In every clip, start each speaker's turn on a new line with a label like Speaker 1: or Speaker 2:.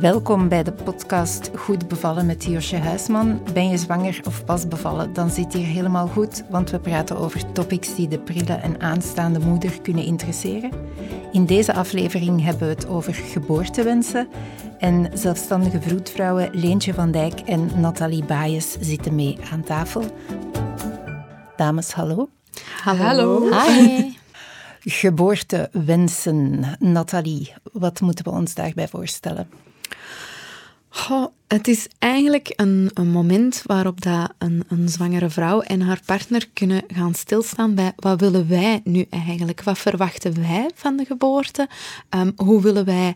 Speaker 1: Welkom bij de podcast Goed bevallen met Josje Huisman. Ben je zwanger of pas bevallen? Dan zit hier helemaal goed, want we praten over topics die de prille en aanstaande moeder kunnen interesseren. In deze aflevering hebben we het over geboortewensen. En zelfstandige vroedvrouwen Leentje van Dijk en Nathalie Baaiens zitten mee aan tafel. Dames, hallo.
Speaker 2: Hallo.
Speaker 1: Hi. Geboortewensen. Nathalie, wat moeten we ons daarbij voorstellen?
Speaker 2: Het is eigenlijk een, een moment waarop dat een, een, zwangere vrouw en haar partner kunnen gaan stilstaan bij wat willen wij nu eigenlijk? Wat verwachten wij van de geboorte? Um, hoe willen wij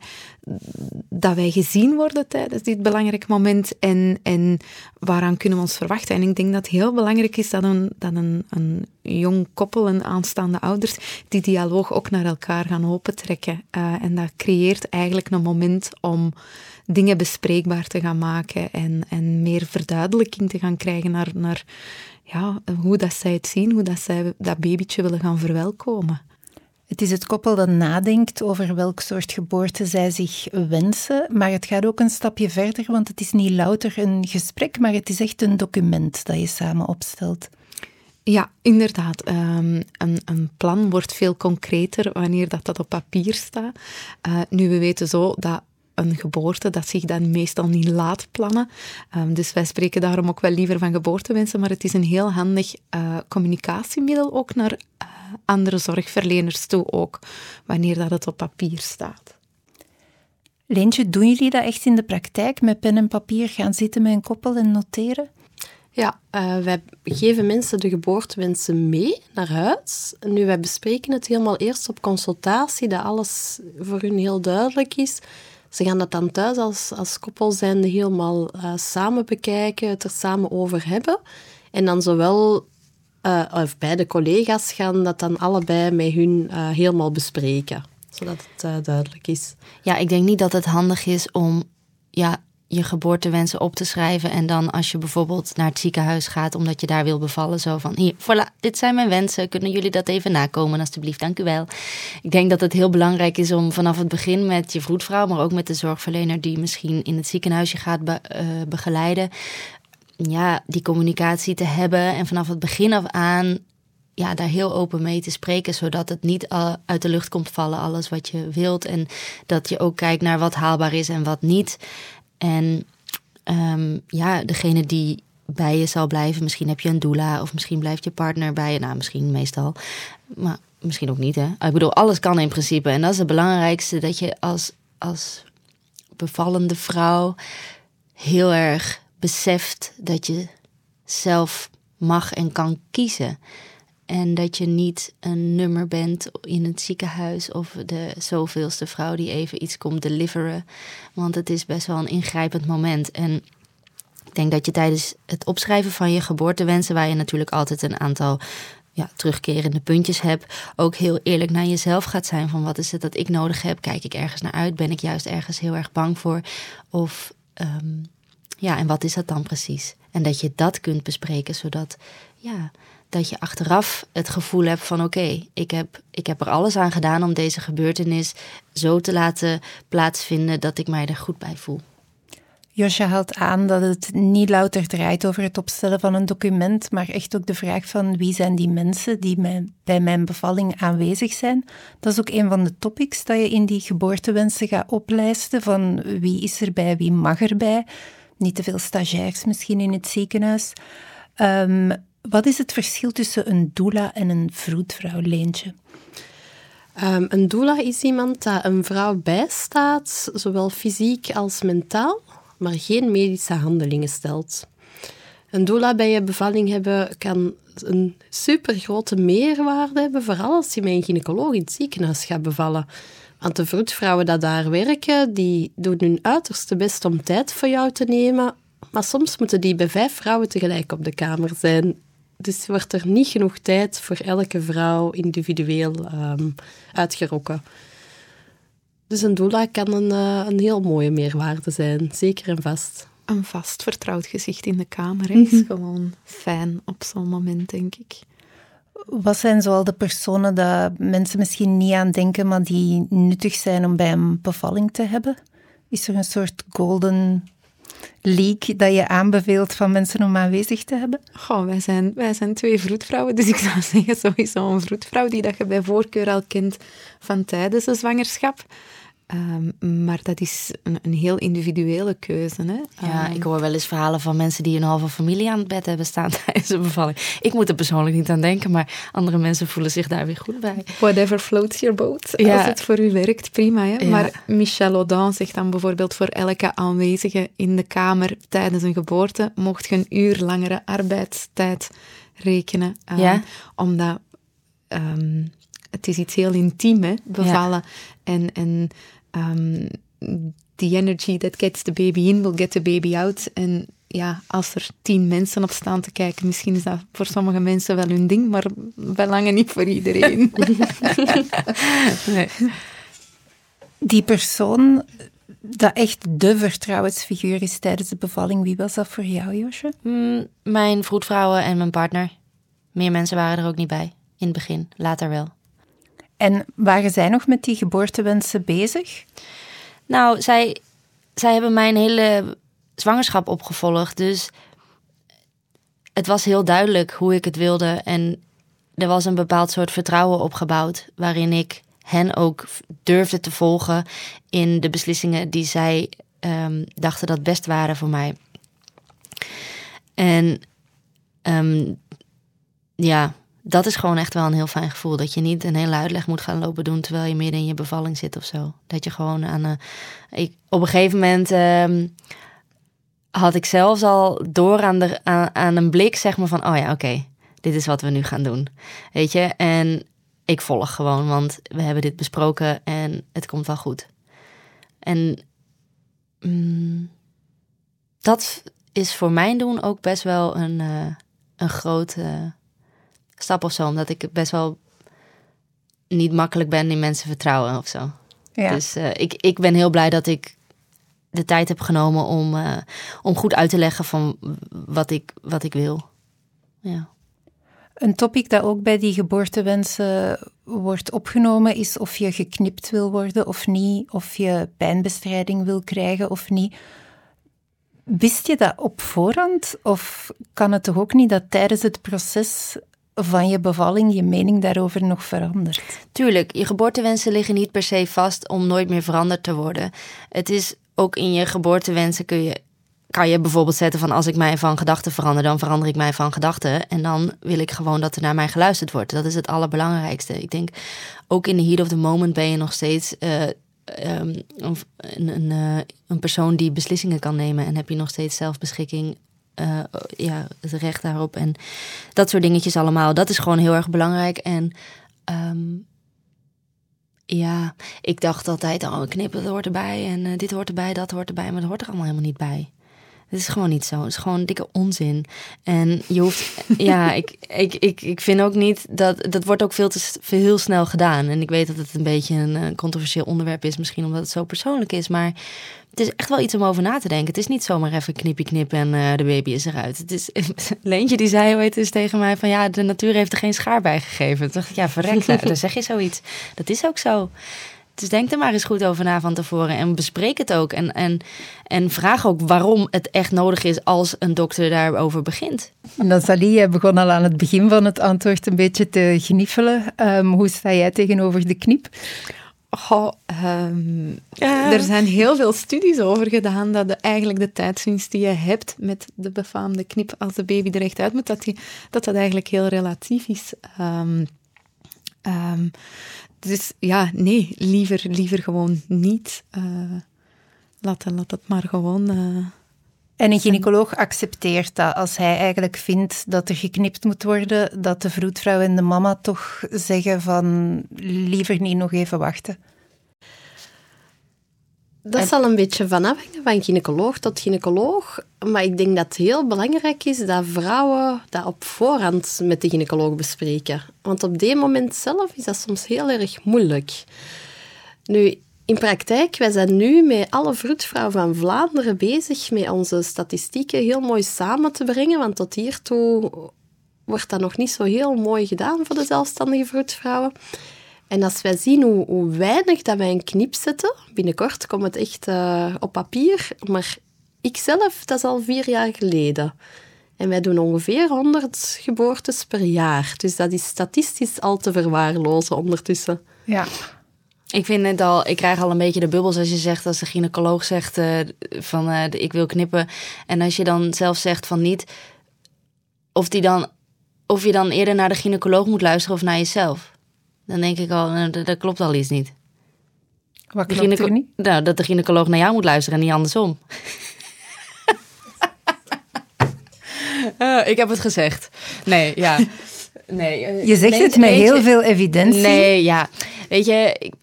Speaker 2: dat wij gezien worden tijdens dit belangrijk moment? En, en waaraan kunnen we ons verwachten? En ik denk dat het heel belangrijk is dat een, dat een, een jong koppel en aanstaande ouders die dialoog ook naar elkaar gaan opentrekken. Uh, en dat creëert eigenlijk een moment om dingen bespreekbaar te gaan maken en, en meer verduidelijking te gaan krijgen naar, naar ja, hoe dat zij het zien, hoe dat zij dat babytje willen gaan verwelkomen.
Speaker 1: Het is het koppel dat nadenkt over welk soort geboorte zij zich wensen, maar het gaat ook een stapje verder, want het is niet louter een gesprek, maar het is echt een document dat je samen opstelt.
Speaker 2: Ja, inderdaad. Um, een, een, plan wordt veel concreter wanneer dat, dat op papier staat. Uh, nu, we weten zo dat een geboorte dat zich dan meestal niet laat plannen. Um, dus wij spreken daarom ook wel liever van geboortewensen, maar het is een heel handig uh, communicatiemiddel ook naar uh, andere zorgverleners toe ook, wanneer dat het op papier staat.
Speaker 1: Leentje, doen jullie dat echt in de praktijk, met pen en papier gaan zitten met een koppel en noteren?
Speaker 3: Ja, uh, wij geven mensen de geboortewensen mee naar huis. Nu, wij bespreken het helemaal eerst op consultatie, dat alles voor hun heel duidelijk is. Ze gaan dat dan thuis als, als koppel zijnde helemaal uh, samen bekijken, het er samen over hebben. En dan zowel, uh, of beide collega's gaan dat dan allebei met hun uh, helemaal bespreken. Zodat het duidelijk is.
Speaker 4: Ja, ik denk niet dat het handig is om ja, je geboortewensen op te schrijven. En dan als je bijvoorbeeld naar het ziekenhuis gaat omdat je daar wil bevallen, zo van hier, voilà, dit zijn mijn wensen. Kunnen jullie dat even nakomen, alstublieft? Dank u wel. Ik denk dat het heel belangrijk is om vanaf het begin met je vroedvrouw, maar ook met de zorgverlener die misschien in het ziekenhuisje gaat be uh, begeleiden, ja, die communicatie te hebben en vanaf het begin af aan ja, daar heel open mee te spreken, zodat het niet uit de lucht komt vallen, alles wat je wilt. En dat je ook kijkt naar wat haalbaar is en wat niet. En um, ja, degene die bij je zal blijven, misschien heb je een doula of misschien blijft je partner bij je. Nou, misschien meestal, maar misschien ook niet. Hè? Ik bedoel, alles kan in principe. En dat is het belangrijkste, dat je als, als bevallende vrouw heel erg beseft dat je zelf mag en kan kiezen. En dat je niet een nummer bent in het ziekenhuis of de zoveelste vrouw die even iets komt deliveren. Want het is best wel een ingrijpend moment. En ik denk dat je tijdens het opschrijven van je geboortewensen, waar je natuurlijk altijd een aantal ja, terugkerende puntjes hebt, ook heel eerlijk naar jezelf gaat zijn van wat is het dat ik nodig heb? Kijk ik ergens naar uit? Ben ik juist ergens heel erg bang voor? Of um, ja, en wat is dat dan precies? En dat je dat kunt bespreken, zodat ja, dat je achteraf het gevoel hebt van oké, ik, heb, ik heb er alles aan gedaan om deze gebeurtenis zo te laten plaatsvinden dat ik mij er goed bij voel.
Speaker 1: Josje haalt aan dat het niet louter draait over het opstellen van een document, maar echt ook de vraag van wie zijn die mensen die bij mijn bevalling aanwezig zijn. Dat is ook een van de topics dat je in die geboortewensen gaat oplijsten, van wie is erbij, wie mag erbij. Niet te veel stagiairs misschien in het ziekenhuis. Um, wat is het verschil tussen een doula en een vroedvrouw, Leentje?
Speaker 3: Um, een doula is iemand dat een vrouw bijstaat, zowel fysiek als mentaal, maar geen medische handelingen stelt. Een doula bij je bevalling hebben kan een supergrote meerwaarde hebben, vooral als je met een gynaecoloog in het ziekenhuis gaat bevallen. Want de vroedvrouwen die daar werken, die doen hun uiterste best om tijd voor jou te nemen, maar soms moeten die bij vijf vrouwen tegelijk op de kamer zijn. Dus wordt er niet genoeg tijd voor elke vrouw individueel um, uitgerokken. Dus een doula kan een, uh, een heel mooie meerwaarde zijn, zeker en vast.
Speaker 2: Een vast vertrouwd gezicht in de kamer is -hmm. gewoon fijn op zo'n moment, denk ik.
Speaker 1: Wat zijn zoal de personen dat mensen misschien niet aan denken, maar die nuttig zijn om bij een bevalling te hebben? Is er een soort golden leak dat je aanbeveelt van mensen om aanwezig te hebben?
Speaker 2: Goh, wij zijn, wij zijn twee vroedvrouwen, dus ik zou zeggen sowieso een vroedvrouw die dat je bij voorkeur al kent van tijdens de zwangerschap. Ehm, maar dat is een, een, heel individuele keuze. Hè?
Speaker 4: Ja,
Speaker 2: Ehm,
Speaker 4: ik hoor wel eens verhalen van mensen die een halve familie aan het bed hebben staan tijdens de bevalling. Ik moet er persoonlijk niet aan denken, maar andere mensen voelen zich daar weer goed bij.
Speaker 2: Whatever floats your boat.
Speaker 4: Ja.
Speaker 2: Als het voor u werkt, prima. Hè?
Speaker 4: Ja.
Speaker 2: Maar Michel Audin zegt dan bijvoorbeeld voor elke aanwezige in de kamer tijdens een geboorte mocht je een uur langere arbeidstijd rekenen. Ehm,
Speaker 4: Ja.
Speaker 2: Omdat het is iets heel intiem, hè, bevallen. En, en ehm, the energy that gets the baby in will get the baby out. En ja, als er tien mensen op staan te kijken, misschien is dat voor sommige mensen wel hun ding, maar bij lange niet voor iedereen.
Speaker 4: Nee.
Speaker 1: Die persoon dat echt de vertrouwensfiguur is tijdens de bevalling, wie was dat voor jou, Josje?
Speaker 4: Mm, mijn vroedvrouwen en mijn partner. Meer mensen waren er ook niet bij. In het begin, later wel.
Speaker 1: En waren zij nog met die geboortewensen bezig?
Speaker 4: Nou, zij, zij hebben mijn hele zwangerschap opgevolgd. Dus het was heel duidelijk hoe ik het wilde. En er was een bepaald soort vertrouwen opgebouwd. Waarin ik hen ook durfde te volgen in de beslissingen die zij ehm, dachten dat best waren voor mij. En ehm, ja, dat is gewoon echt wel een heel fijn gevoel. Dat je niet een hele uitleg moet gaan lopen doen terwijl je midden in je bevalling zit of zo. Dat je gewoon aan een. Ik, op een gegeven moment ehm, had ik zelfs al door aan, de, aan, aan een blik, zeg maar van: oh ja, oké, dit is wat we nu gaan doen. Weet je? En ik volg gewoon, want we hebben dit besproken en het komt wel goed. En mm, dat is voor mijn doen ook best wel een, eh, een grote stap of zo. Omdat ik best wel niet makkelijk ben in mensen vertrouwen of zo.
Speaker 1: Ja.
Speaker 4: Dus eh, ik, ik ben heel blij dat ik de tijd heb genomen om, eh, om goed uit te leggen van wat ik, wat ik wil. Ja.
Speaker 1: Een topic dat ook bij die geboortewensen wordt opgenomen is of je geknipt wil worden of niet, of je pijnbestrijding wil krijgen of niet. Wist je dat op voorhand? Of kan het toch ook niet dat tijdens het proces van je bevalling je mening daarover nog verandert?
Speaker 4: Tuurlijk, je geboortewensen liggen niet per se vast om nooit meer veranderd te worden. Het is ook in je geboortewensen kun je, kan je bijvoorbeeld zetten van als ik mij van gedachten verander, dan verander ik mij van gedachten. En dan wil ik gewoon dat er naar mij geluisterd wordt. Dat is het allerbelangrijkste. Ik denk, ook in de heat of the moment ben je nog steeds eh, ehm, een, een, eh, een persoon die beslissingen kan nemen. En heb je nog steeds zelfbeschikking eh, ja, het recht daarop. En dat soort dingetjes allemaal. Dat is gewoon heel erg belangrijk. En ehm, ja, ik dacht altijd, oh, knippen, dat hoort erbij. En eh, dit hoort erbij, dat hoort erbij. Maar dat hoort er allemaal helemaal niet bij. Het is gewoon niet zo. Het is gewoon dikke onzin. En je hoeft, ja, ik, ik, ik, ik vind ook niet dat, dat wordt ook veel te veel heel snel gedaan. En ik weet dat het een beetje een eh, controversieel onderwerp is, misschien omdat het zo persoonlijk is. Maar het is echt wel iets om over na te denken. Het is niet zomaar even knippie knip en eh, de baby is eruit. Het is, Leentje die zei ooit eens tegen mij van ja, de natuur heeft er geen schaar bij gegeven. Dacht ik, ja, verrek, dan zeg je zoiets. Dat is ook zo. Dus denk er maar eens goed over na van tevoren en bespreek het ook. En, en, en vraag ook waarom het echt nodig is als een dokter daarover begint.
Speaker 1: Nathalie, jij begon al aan het begin van het antwoord een beetje te gniffelen. Ehm, hoe sta jij tegenover de knip?
Speaker 2: Goh, ehm, Er zijn heel veel studies over gedaan dat de, eigenlijk de tijdswinst die je hebt met de befaamde knip als de baby er echt uit moet, dat die, dat, dat eigenlijk heel relatief is. Ehm, ehm, dus ja, nee, liever, liever gewoon niet. Eh, laat, laat het maar gewoon... eh,
Speaker 1: En een gynaecoloog accepteert dat als hij eigenlijk vindt dat er geknipt moet worden, dat de vroedvrouw en de mama toch zeggen van liever niet nog even wachten.
Speaker 3: Dat zal een beetje van afhangen, van gynaecoloog tot gynaecoloog. Maar ik denk dat het heel belangrijk is dat vrouwen dat op voorhand met de gynaecoloog bespreken. Want op die moment zelf is dat soms heel erg moeilijk. Nu, in praktijk, wij zijn nu met alle vroedvrouwen van Vlaanderen bezig met onze statistieken heel mooi samen te brengen. Want tot hiertoe wordt dat nog niet zo heel mooi gedaan voor de zelfstandige vroedvrouwen. En als wij zien hoe, hoe weinig dat wij een knip zetten, binnenkort komt het echt uh, op papier, maar ik zelf, dat is al vier jaar geleden. En wij doen ongeveer 100 geboortes per jaar. Dus dat is statistisch al te verwaarlozen ondertussen.
Speaker 1: Ja.
Speaker 4: Ik vind het al, ik krijg al een beetje de bubbels als je zegt, als de gynaecoloog zegt uh, van uh, ik wil knippen. En als je dan zelf zegt van niet, of, die dan, of je dan eerder naar de gynaecoloog moet luisteren of naar jezelf. Dan denk ik al, nou, dat, dat klopt al iets niet.
Speaker 1: Wat klopt er niet?
Speaker 4: Nou, dat de gynaecoloog naar jou moet luisteren en niet andersom. uh, ik heb het gezegd. Nee, ja. Nee,
Speaker 1: uh, je zegt het met heel veel evidentie.
Speaker 4: Nee, ja. Weet je, ik,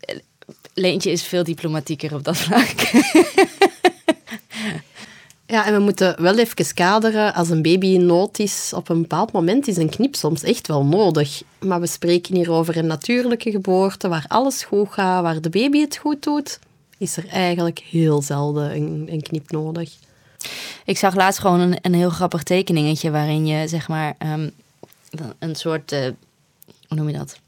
Speaker 4: Leentje is veel diplomatieker op dat vlak.
Speaker 3: Ja, en we moeten wel even kaderen. Als een baby in nood is, op een bepaald moment is een knip soms echt wel nodig. Maar we spreken hier over een natuurlijke geboorte, waar alles goed gaat, waar de baby het goed doet, is er eigenlijk heel zelden een, een knip nodig.
Speaker 4: Ik zag laatst gewoon een, een heel grappig tekeningetje waarin je zeg maar um, een soort, uh, hoe noem je dat?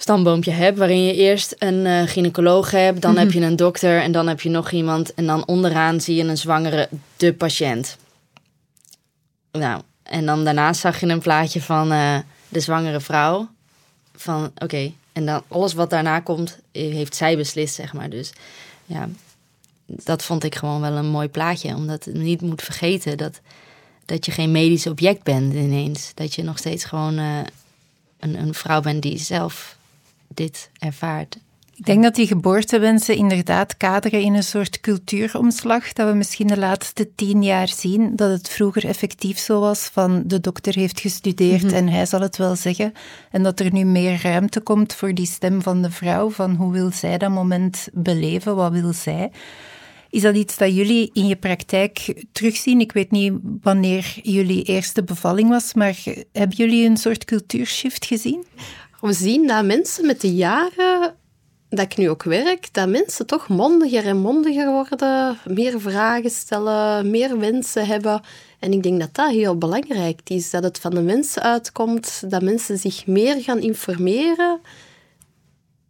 Speaker 4: Stamboompje hebt, waarin je eerst een uh, gynaecoloog hebt, dan mm -hmm. heb je een dokter en dan heb je nog iemand en dan onderaan zie je een zwangere, de patiënt. Nou, en dan daarnaast zag je een plaatje van uh, de zwangere vrouw. Van oké, okay. en dan alles wat daarna komt, heeft zij beslist, zeg maar. Dus ja, dat vond ik gewoon wel een mooi plaatje. Omdat je niet moet vergeten dat, dat je geen medisch object bent ineens. Dat je nog steeds gewoon uh, een, een vrouw bent die zelf dit ervaart.
Speaker 1: Ik denk dat die geboortewensen inderdaad kaderen in een soort cultuuromslag. Dat we misschien de laatste tien jaar zien dat het vroeger effectief zo was van de dokter heeft gestudeerd mm -hmm. en hij zal het wel zeggen. En dat er nu meer ruimte komt voor die stem van de vrouw, van hoe wil zij dat moment beleven, wat wil zij. Is dat iets dat jullie in je praktijk terugzien? Ik weet niet wanneer jullie eerste bevalling was, maar hebben jullie een soort cultuurshift gezien?
Speaker 3: We zien dat mensen met de jaren dat ik nu ook werk, dat mensen toch mondiger en mondiger worden, meer vragen stellen, meer wensen hebben. En ik denk dat dat heel belangrijk is, dat het van de mensen uitkomt, dat mensen zich meer gaan informeren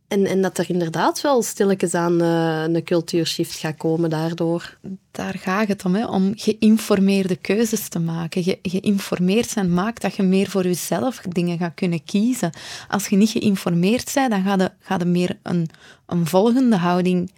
Speaker 3: en, en dat er inderdaad wel stilletjes aan uh, een cultuurshift gaat komen daardoor.
Speaker 2: Daar gaat het om, hè, om geïnformeerde keuzes te maken. Ge, geïnformeerd zijn maakt dat je meer voor jezelf dingen gaat kunnen kiezen. Als je niet geïnformeerd bent, dan gaat je, ga je meer een, een volgende houding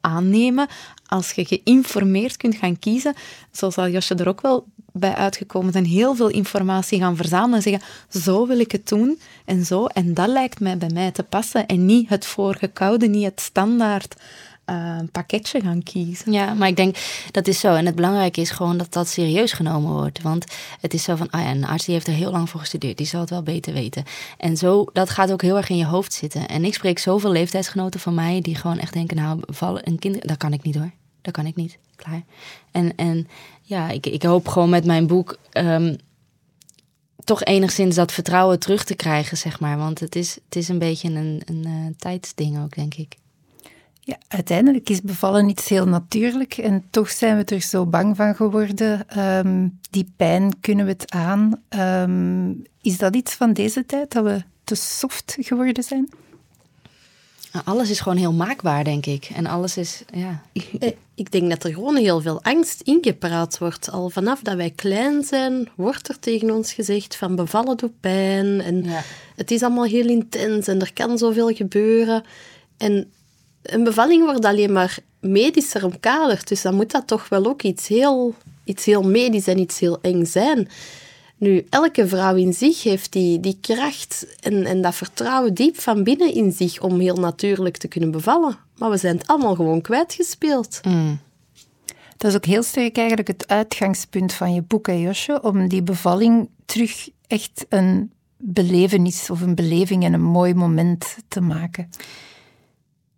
Speaker 2: aannemen. Als je geïnformeerd kunt gaan kiezen, zoals al Josje er ook wel bij uitgekomen zijn, heel veel informatie gaan verzamelen en zeggen, zo wil ik het doen en zo. En dat lijkt mij bij mij te passen en niet het voorgekoude, niet het standaard uh, pakketje gaan kiezen.
Speaker 4: Ja, maar ik denk dat is zo. En het belangrijke is gewoon dat dat serieus genomen wordt. Want het is zo van, ah een arts die heeft er heel lang voor gestudeerd. Die zal het wel beter weten. En zo, dat gaat ook heel erg in je hoofd zitten. En ik spreek zoveel leeftijdsgenoten van mij die gewoon echt denken, nou, vallen een kind, dat kan ik niet hoor. Dat kan ik niet. Klaar. En, en ja, ik, ik hoop gewoon met mijn boek um, toch enigszins dat vertrouwen terug te krijgen, zeg maar. Want het is, het is een beetje een, een uh, tijdsding ook, denk ik.
Speaker 1: Ja, uiteindelijk is bevallen iets heel natuurlijk en toch zijn we er zo bang van geworden. Um, die pijn kunnen we het aan. Um, is dat iets van deze tijd, dat we te soft geworden zijn?
Speaker 4: Alles is gewoon heel maakbaar, denk ik. En alles is, ja.
Speaker 3: Eh, ik denk dat er gewoon heel veel angst ingepraat wordt. Al vanaf dat wij klein zijn, wordt er tegen ons gezegd van bevallen doet pijn. En ja. het is allemaal heel intens en er kan zoveel gebeuren. En een bevalling wordt alleen maar medischer omkaderd. Dus dan moet dat toch wel ook iets heel, iets heel medisch en iets heel eng zijn. Nu, elke vrouw in zich heeft die, die kracht en, en dat vertrouwen diep van binnen in zich om heel natuurlijk te kunnen bevallen. Maar we zijn het allemaal gewoon kwijtgespeeld.
Speaker 1: Mm. Dat is ook heel sterk eigenlijk het uitgangspunt van je boek, hè, Josje, om die bevalling terug echt een belevenis of een beleving en een mooi moment te maken.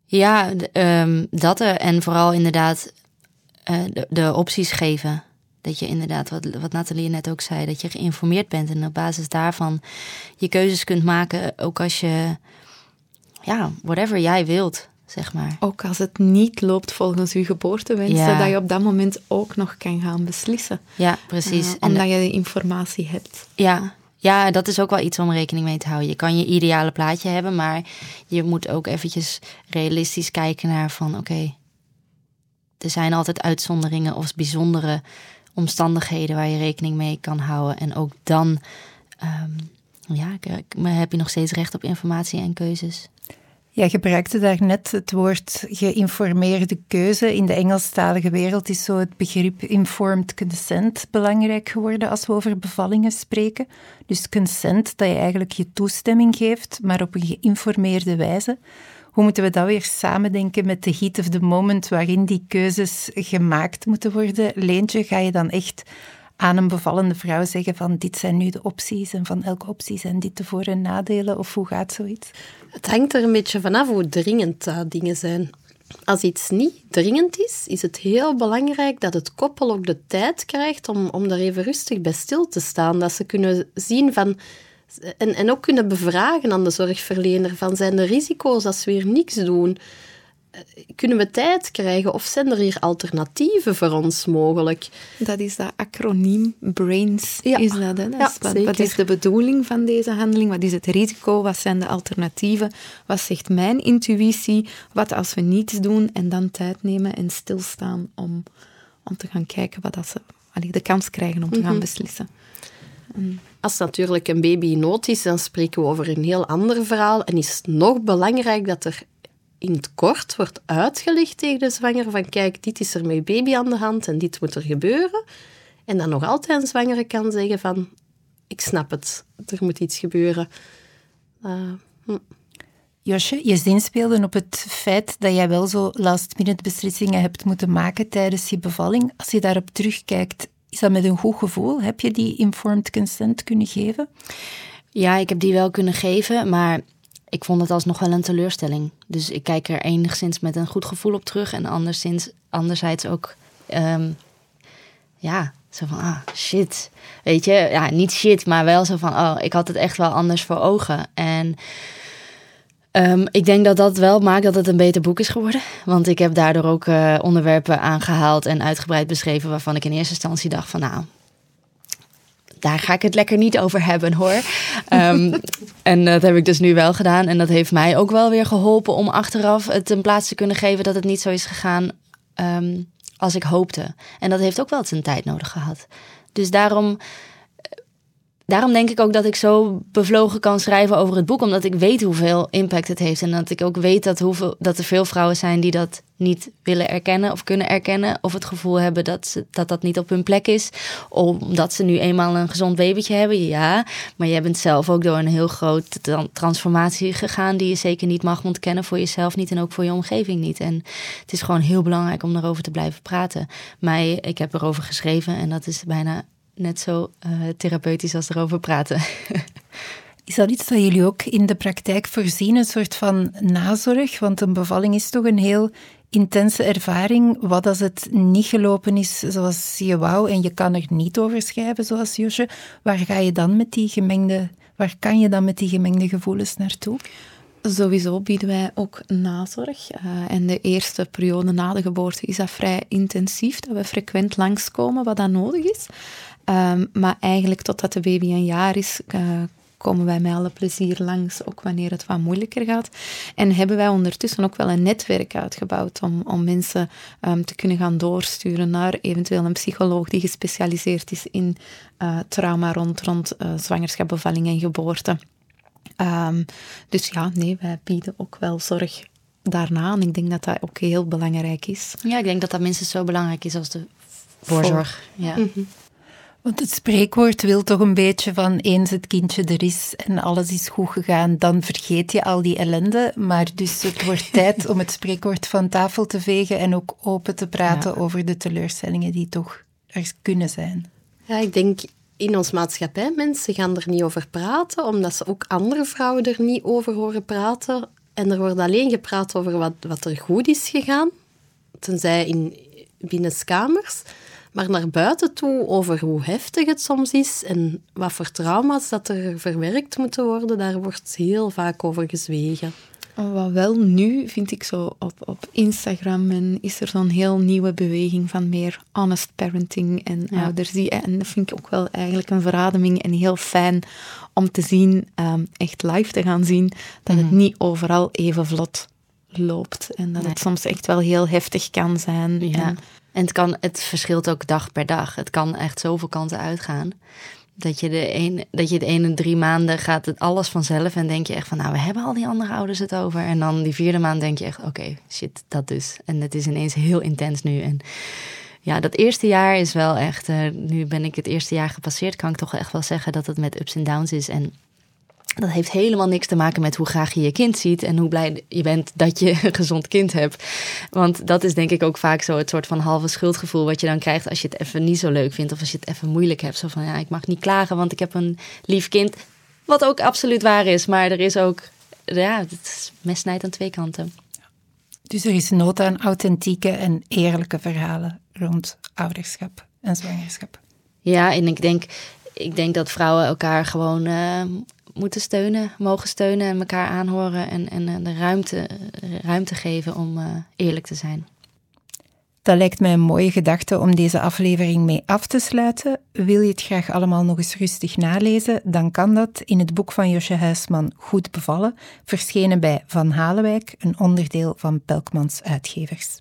Speaker 4: Ja, um, dat er. En vooral inderdaad uh, de, de, opties geven. Dat je inderdaad, wat, wat Nathalie net ook zei, dat je geïnformeerd bent en op basis daarvan je keuzes kunt maken, ook als je, ja, whatever jij wilt, zeg maar.
Speaker 2: Ook als het niet loopt volgens je geboortewensen, ja. dat je op dat moment ook nog kan gaan beslissen.
Speaker 4: Ja, precies. Uh,
Speaker 2: omdat je de informatie hebt.
Speaker 4: Ja, Ja, dat is ook wel iets om rekening mee te houden. Je kan je ideale plaatje hebben, maar je moet ook eventjes realistisch kijken naar van oké, er zijn altijd uitzonderingen of bijzondere omstandigheden waar je rekening mee kan houden. En ook dan um, ja, heb je nog steeds recht op informatie en keuzes.
Speaker 1: Ja, gebruikte daarnet het woord geïnformeerde keuze. In de Engelstalige wereld is zo het begrip informed consent belangrijk geworden als we over bevallingen spreken. Dus consent, dat je eigenlijk je toestemming geeft, maar op een geïnformeerde wijze. Hoe moeten we dat weer samendenken met de heat of the moment waarin die keuzes gemaakt moeten worden? Leentje, ga je dan echt aan een bevallende vrouw zeggen van dit zijn nu de opties en van elke optie zijn dit de voor- en nadelen? Of hoe gaat zoiets?
Speaker 3: Het hangt er een beetje vanaf hoe dringend dingen zijn. Als iets niet dringend is, is het heel belangrijk dat het koppel ook de tijd krijgt om, om daar even rustig bij stil te staan. Dat ze kunnen zien van... En, en ook kunnen bevragen aan de zorgverlener van zijn er risico's als we weer niks doen kunnen we tijd krijgen of zijn er hier alternatieven voor ons mogelijk?
Speaker 2: Dat is dat acroniem BRAINS. Ja. Is dat, hè? Dat wat, wat, is de bedoeling van deze handeling? Wat is het risico? Wat zijn de alternatieven? Wat zegt mijn intuïtie? Wat als we niets doen en dan tijd nemen en stilstaan om, om te gaan kijken wat dat ze de kans krijgen om te gaan mhm.
Speaker 3: Als natuurlijk een baby in nood is, dan spreken we over een heel ander verhaal. En is het nog belangrijk dat er in het kort wordt uitgelegd tegen de zwanger van kijk, dit is er met baby aan de hand en dit moet er gebeuren. En dan nog altijd een zwangere kan zeggen van ik snap het, er moet iets gebeuren. Uh, hm.
Speaker 1: Josje, je zinspeelde op het feit dat jij wel zo last-minute beslissingen hebt moeten maken tijdens je bevalling. Als je daarop terugkijkt, is dat met een goed gevoel? Heb je die informed consent kunnen geven?
Speaker 4: Ja, ik heb die wel kunnen geven, maar ik vond het alsnog wel een teleurstelling. Dus ik kijk er enigszins met een goed gevoel op terug. En anderszins, anderzijds ook, um, ja, zo van, ah, shit. Weet je, ja, niet shit, maar wel zo van, oh, ik had het echt wel anders voor ogen. En um, ik denk dat dat wel maakt dat het een beter boek is geworden. Want ik heb daardoor ook uh, onderwerpen aangehaald en uitgebreid beschreven... waarvan ik in eerste instantie dacht van, nou, daar ga ik het lekker niet over hebben hoor. Ehm, en dat heb ik dus nu wel gedaan. En dat heeft mij ook wel weer geholpen om achteraf het een plaats te kunnen geven dat het niet zo is gegaan ehm, als ik hoopte. En dat heeft ook wel zijn tijd nodig gehad. Dus daarom daarom denk ik ook dat ik zo bevlogen kan schrijven over het boek. Omdat ik weet hoeveel impact het heeft. En dat ik ook weet dat, hoeveel, dat er veel vrouwen zijn die dat niet willen erkennen of kunnen erkennen. Of het gevoel hebben dat, dat dat niet op hun plek is. Omdat ze nu eenmaal een gezond babytje hebben. Ja, maar jij bent zelf ook door een heel grote transformatie gegaan. Die je zeker niet mag ontkennen voor jezelf niet. En ook voor je omgeving niet. En het is gewoon heel belangrijk om erover te blijven praten. Mij, ik heb erover geschreven en dat is bijna net zo uh, therapeutisch als erover praten.
Speaker 1: Is dat iets dat jullie ook in de praktijk voorzien, een soort van nazorg? Want een bevalling is toch een heel intense ervaring. Wat als het niet gelopen is zoals je wou en je kan er niet over schrijven zoals Josje? Waar ga je dan met die gemengde, waar kan je dan met die gemengde gevoelens naartoe?
Speaker 2: Sowieso bieden wij ook nazorg. Uh, en de eerste periode na de geboorte is dat vrij intensief, dat we frequent langskomen wat dat nodig is. Um, maar eigenlijk totdat de baby een jaar is, uh, komen wij met alle plezier langs, ook wanneer het wat moeilijker gaat. En hebben wij ondertussen ook wel een netwerk uitgebouwd om, om mensen um, te kunnen gaan doorsturen naar eventueel een psycholoog die gespecialiseerd is in uh, trauma rond, rond uh, zwangerschap, bevalling en geboorte. Um, dus ja, nee, wij bieden ook wel zorg daarna. En ik denk dat dat ook heel belangrijk is.
Speaker 4: Ja, ik denk dat dat minstens zo belangrijk is als de voorzorg. Ja. Mm -hmm.
Speaker 1: Want het spreekwoord wil toch een beetje van eens het kindje er is en alles is goed gegaan, dan vergeet je al die ellende. Maar dus het wordt tijd om het spreekwoord van tafel te vegen en ook open te praten over de teleurstellingen die toch er kunnen zijn.
Speaker 3: Ja, ik denk in ons maatschappij, mensen gaan er niet over praten, omdat ze ook andere vrouwen er niet over horen praten. En er wordt alleen gepraat over wat, wat er goed is gegaan, tenzij in binnenskamers. Maar naar buiten toe over hoe heftig het soms is en wat voor trauma's dat er verwerkt moeten worden, daar wordt heel vaak over gezwegen.
Speaker 2: Wat wel nu, vind ik zo op, op Instagram, en is er zo'n heel nieuwe beweging van meer honest parenting en ouders. Die, en dat vind ik ook wel eigenlijk een verademing en heel fijn om te zien, ehm, echt live te gaan zien, dat het mhm. niet overal even vlot loopt. En dat het soms echt wel heel heftig kan zijn.
Speaker 4: Ja. En, en het, kan, het verschilt ook dag per dag. Het kan echt zoveel kanten uitgaan. Dat je, de een, dat je de ene drie maanden gaat het alles vanzelf en denk je echt van, nou, we hebben al die andere ouders het over. En dan die vierde maand denk je echt, oké, shit, dat dus. En het is ineens heel intens nu. En ja, dat eerste jaar is wel echt, uh, nu ben ik het eerste jaar gepasseerd, kan ik toch echt wel zeggen dat het met ups en downs is. En dat heeft helemaal niks te maken met hoe graag je je kind ziet en hoe blij je bent dat je een gezond kind hebt. Want dat is denk ik ook vaak zo het soort van halve schuldgevoel wat je dan krijgt als je het even niet zo leuk vindt of als je het even moeilijk hebt. Zo van ja, ik mag niet klagen, want ik heb een lief kind. Wat ook absoluut waar is, maar er is ook, ja, het is mes snijdt aan twee kanten.
Speaker 1: Dus er is nood aan authentieke en eerlijke verhalen rond ouderschap en zwangerschap.
Speaker 4: Ja, en ik denk, ik denk dat vrouwen elkaar gewoon uh, moeten steunen, mogen steunen en elkaar aanhoren en, en eh, de ruimte, ruimte geven om uh, eerlijk te zijn.
Speaker 1: Dat lijkt mij een mooie gedachte om deze aflevering mee af te sluiten. Wil je het graag allemaal nog eens rustig nalezen, dan kan dat in het boek van Josje Huisman Goed bevallen, verschenen bij Van Halenwijk, een onderdeel van Pelkmans Uitgevers.